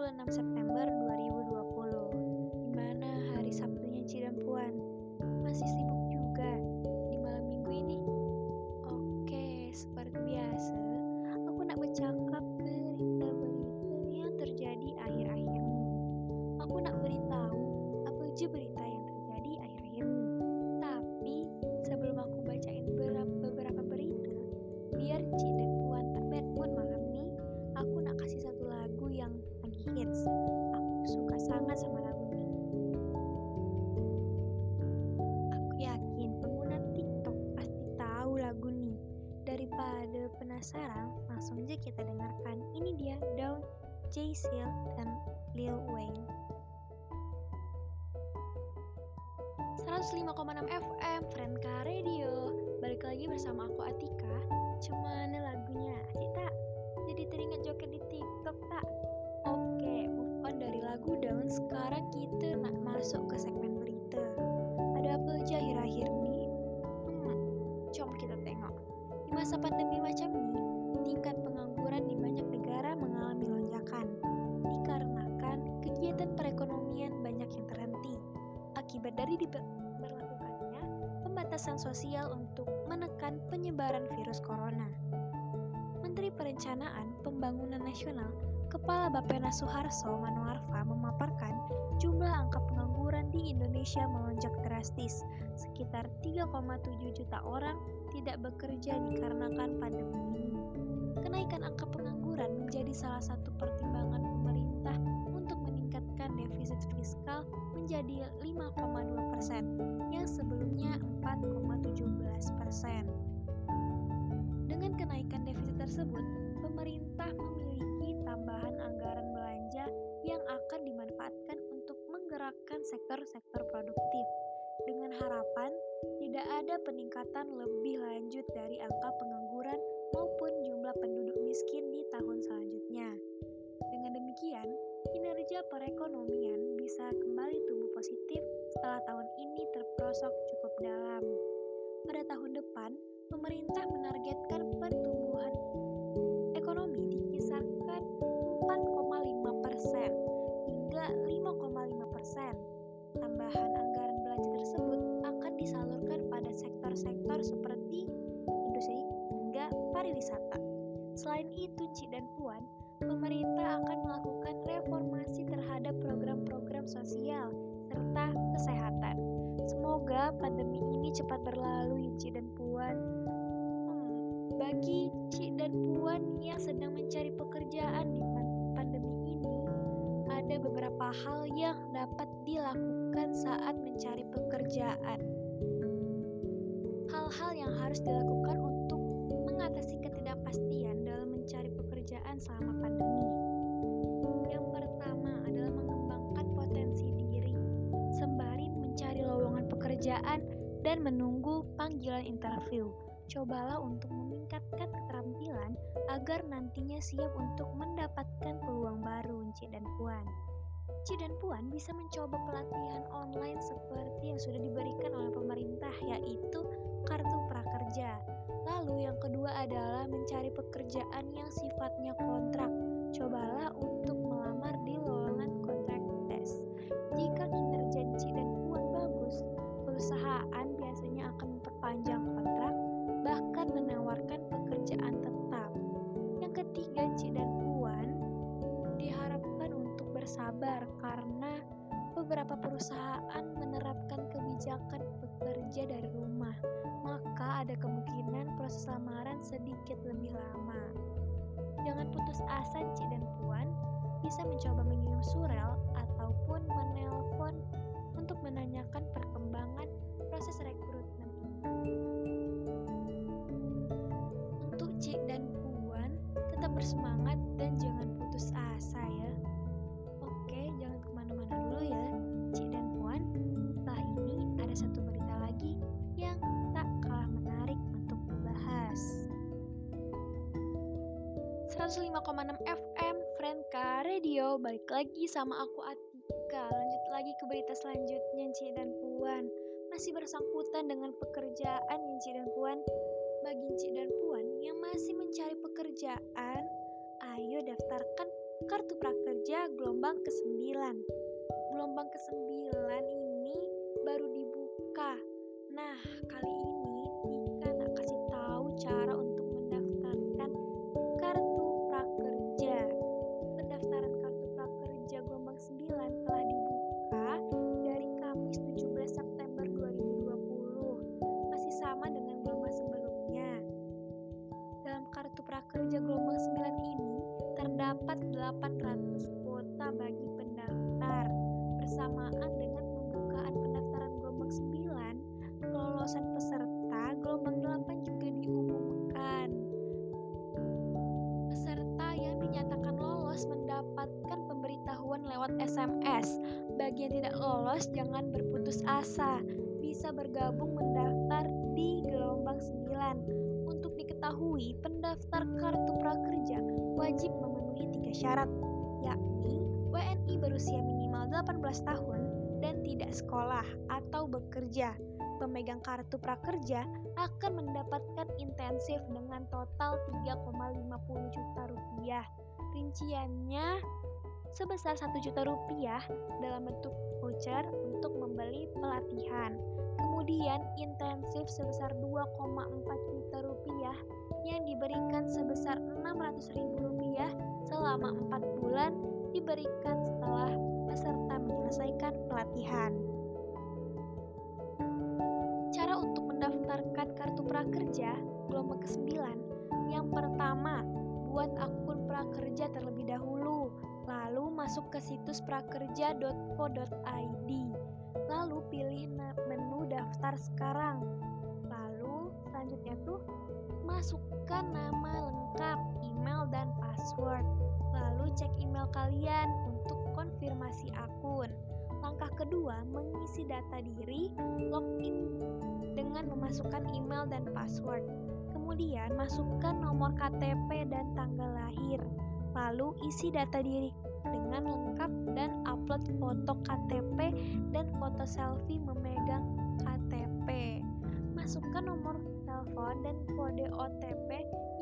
26 September dengarkan. Ini dia Dawn, Jay Seal, dan Lil Wayne. 105,6 FM Friendka Radio Balik lagi bersama aku Atika Cuman lagunya asik? Jadi teringat joget di TikTok tak? Oke, move on dari lagu Dawn Sekarang kita nak masuk ke segmen Perencanaan Pembangunan Nasional Kepala Bappenas Suharso Manoarfa memaparkan jumlah angka pengangguran di Indonesia melonjak drastis. Sekitar 3,7 juta orang tidak bekerja dikarenakan pandemi ini. Kenaikan angka pengangguran menjadi salah satu pertimbangan pemerintah untuk meningkatkan defisit fiskal menjadi 5,2 persen, yang sebelumnya 4,17 persen. Dengan kenaikan defisit tersebut, pemerintah memiliki tambahan anggaran belanja yang akan dimanfaatkan untuk menggerakkan sektor-sektor produktif, dengan harapan tidak ada peningkatan lebih lanjut dari angka pengangguran maupun jumlah penduduk miskin di tahun selanjutnya. Dengan demikian, kinerja perekonomian bisa kembali tumbuh positif setelah tahun ini terperosok cukup dalam. Pada tahun depan, pemerintah menargetkan pertumbuhan sektor-sektor seperti industri hingga pariwisata. Selain itu, Cik dan Puan, pemerintah akan melakukan reformasi terhadap program-program sosial serta kesehatan. Semoga pandemi ini cepat berlalu Cik dan Puan. Hmm, bagi Cik dan Puan yang sedang mencari pekerjaan di pandemi ini, ada beberapa hal yang dapat dilakukan saat mencari pekerjaan. Hal-hal yang harus dilakukan untuk mengatasi ketidakpastian dalam mencari pekerjaan selama pandemi. Yang pertama adalah mengembangkan potensi diri, sembari mencari lowongan pekerjaan dan menunggu panggilan interview. Cobalah untuk meningkatkan keterampilan agar nantinya siap untuk mendapatkan peluang baru, Cik dan Puan. Cik dan Puan bisa mencoba pelatihan online seperti yang sudah diberikan oleh pemerintah, yaitu kartu prakerja. Lalu yang kedua adalah mencari pekerjaan yang sifatnya kontrak. Cobalah untuk melamar di lowongan kontrak tes. Jika kinerja Cik dan Puan bagus, perusahaan biasanya akan memperpanjang kontrak, bahkan menawarkan bersabar karena beberapa perusahaan menerapkan kebijakan bekerja dari rumah, maka ada kemungkinan proses lamaran sedikit lebih lama. Jangan putus asa, Cik dan Puan, bisa mencoba mengirim surel ataupun menelpon untuk menanyakan perkembangan proses rekrutmen ini. Untuk Cik dan Puan, tetap bersemangat dan jangan putus asa Balik lagi sama aku Atika. Lanjut lagi ke berita selanjutnya Ci dan Puan. Masih bersangkutan dengan pekerjaan Ci dan Puan? Bagi Ci dan Puan yang masih mencari pekerjaan Ayo daftarkan kartu prakerja gelombang ke-9 Gelombang ke-9 ini baru dibuka. Nah kali SMS. Bagi yang tidak lolos, jangan berputus asa. Bisa bergabung mendaftar di Gelombang 9 diketahui, pendaftar kartu prakerja wajib memenuhi tiga syarat, yakni WNI berusia minimal 18 tahun dan tidak sekolah atau bekerja. Pemegang kartu prakerja akan mendapatkan intensif dengan total 3,50 juta rupiah. Rinciannya sebesar 1 juta rupiah dalam bentuk voucher untuk membeli pelatihan. Kemudian intensif sebesar 2,4 juta rupiah yang diberikan sebesar Rp600.000 selama 4 bulan ke situs prakerja.co.id. Lalu pilih menu daftar sekarang. Lalu selanjutnya tuh masukkan nama lengkap, email, dan password. Lalu cek email kalian untuk konfirmasi akun. Langkah kedua, mengisi data diri, login dengan memasukkan email dan password. Kemudian, masukkan nomor KTP dan tanggal lahir. Lalu, isi data diri dengan lengkap dan upload foto KTP dan foto selfie memegang KTP. Masukkan nomor telepon dan kode OTP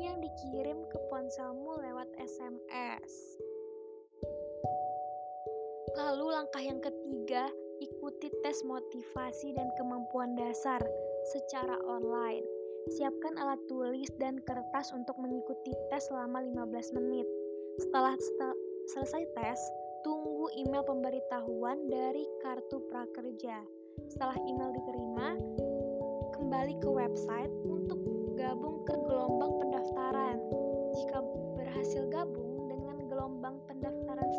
yang dikirim ke ponselmu lewat SMS. Lalu langkah yang ketiga, ikuti tes motivasi dan kemampuan dasar secara online. Siapkan alat tulis dan kertas untuk mengikuti tes selama 15 menit. Setelah, selesai tes, tunggu email pemberitahuan dari kartu prakerja. Setelah email diterima, kembali ke website untuk gabung ke gelombang pendaftaran. Jika berhasil gabung dengan gelombang pendaftaran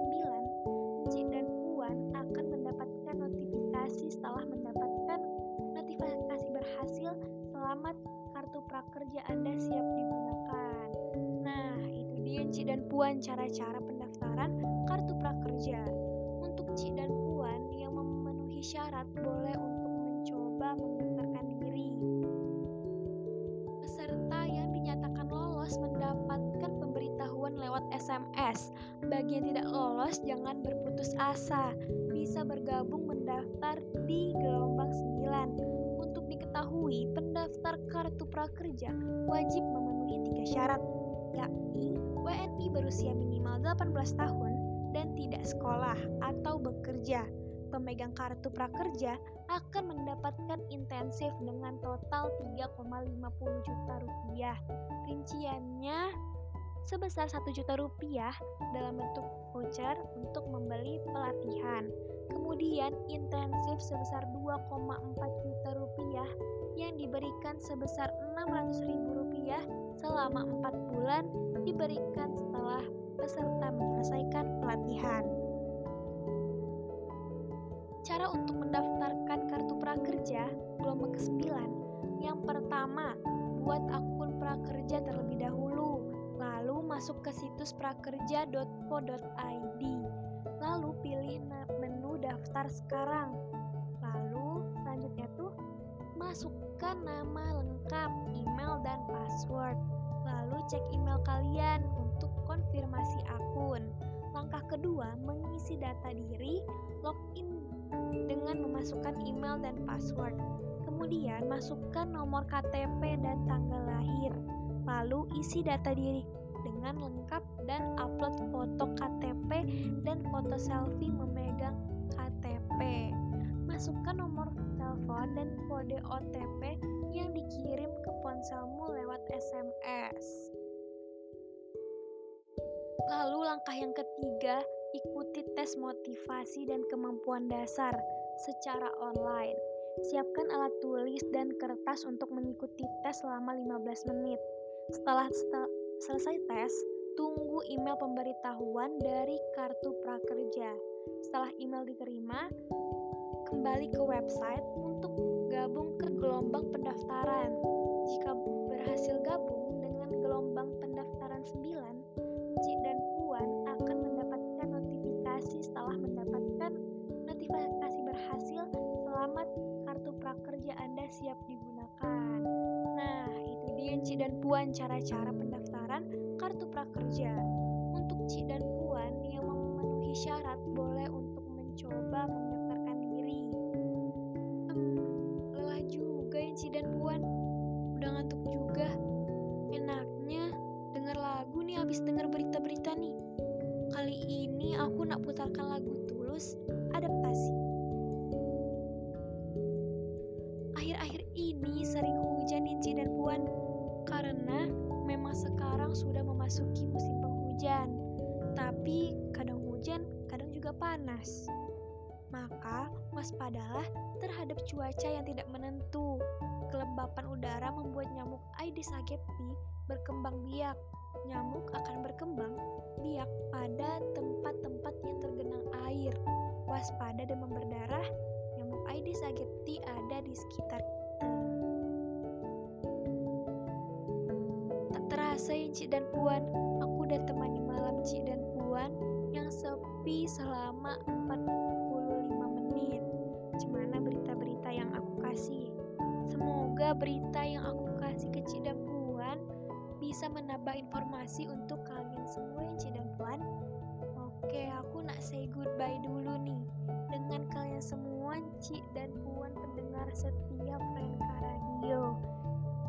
9, Cik dan Puan akan mendapatkan notifikasi setelah mendapatkan notifikasi berhasil selamat kartu prakerja Anda siap digunakan. Nah, itu dia Cik dan Puan cara-cara kartu prakerja. Untuk Cik dan Puan yang memenuhi syarat boleh untuk mencoba mendaftarkan diri. Peserta yang dinyatakan lolos mendapatkan pemberitahuan lewat SMS. Bagi yang tidak lolos, jangan berputus asa. Bisa bergabung mendaftar di gelombang 9. Untuk diketahui, pendaftar kartu prakerja wajib memenuhi tiga syarat, yakni WNI berusia minimal 18 tahun dan tidak sekolah atau bekerja pemegang kartu prakerja akan mendapatkan intensif dengan total 3,50 juta rupiah. Rinciannya sebesar 1 juta rupiah dalam bentuk voucher untuk membeli. Intensif sebesar 2,4 juta rupiah yang diberikan sebesar 600 ribu rupiah selama 4 bulan diberikan setelah peserta menyelesaikan pelatihan. Cara untuk mendaftarkan kartu prakerja gelombang ke-9 Yang pertama, buat akun prakerja terlebih dahulu Lalu masuk ke situs prakerja.co.id Lalu pilih daftar sekarang Lalu selanjutnya tuh masukkan nama lengkap, email, dan password Lalu cek email kalian untuk konfirmasi akun. Langkah kedua, mengisi data diri, login dengan memasukkan email dan password. Kemudian, masukkan nomor KTP dan tanggal lahir. Lalu, isi data diri dengan lengkap dan upload foto KTP dan foto selfie memegang KTP. Masukkan nomor telepon dan kode OTP yang dikirim ke ponselmu lewat SMS. Lalu langkah yang ketiga, ikuti tes motivasi dan kemampuan dasar secara online. Siapkan alat tulis dan kertas untuk mengikuti tes selama 15 menit. Setelah, setelah selesai tes, tunggu email pemberitahuan dari kartu prakerja. Setelah email diterima, kembali ke website untuk gabung ke gelombang pendaftaran. Jika berhasil gabung dengan gelombang pendaftaran 9, Cik dan Puan akan mendapatkan notifikasi setelah mendapatkan notifikasi berhasil selamat kartu prakerja Anda siap digunakan. Nah, itu dia Cik dan Puan cara-cara pendaftaran kartu prakerja. Untuk Cik dan Puan yang memenuhi syarat boleh untuk mencoba mendaftarkan diri. Hmm, lelah juga ya waspadalah terhadap cuaca yang tidak menentu. Kelembapan udara membuat nyamuk Aedes aegypti berkembang biak. Nyamuk akan berkembang biak pada tempat-tempat yang tergenang air. Waspada demam berdarah, nyamuk Aedes aegypti ada di sekitar kita. Tak terasa ya Cik dan Puan, aku udah temani malam Cik dan Puan yang sepi selama 45 berita yang aku kasih ke Cik dan Puan bisa menambah informasi untuk kalian semua ya dan Puan. Oke, aku nak say goodbye dulu nih dengan kalian semua Cik dan Puan pendengar setia Prenka Radio.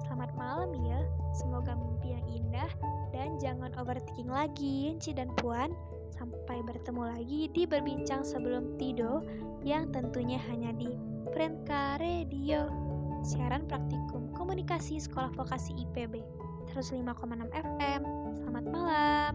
Selamat malam ya, semoga mimpi yang indah dan jangan overthinking lagi Cik dan Puan. Sampai bertemu lagi di berbincang sebelum tidur yang tentunya hanya di Prenka Radio. Siaran praktikum komunikasi Sekolah Vokasi IPB 105,6 FM. Selamat malam.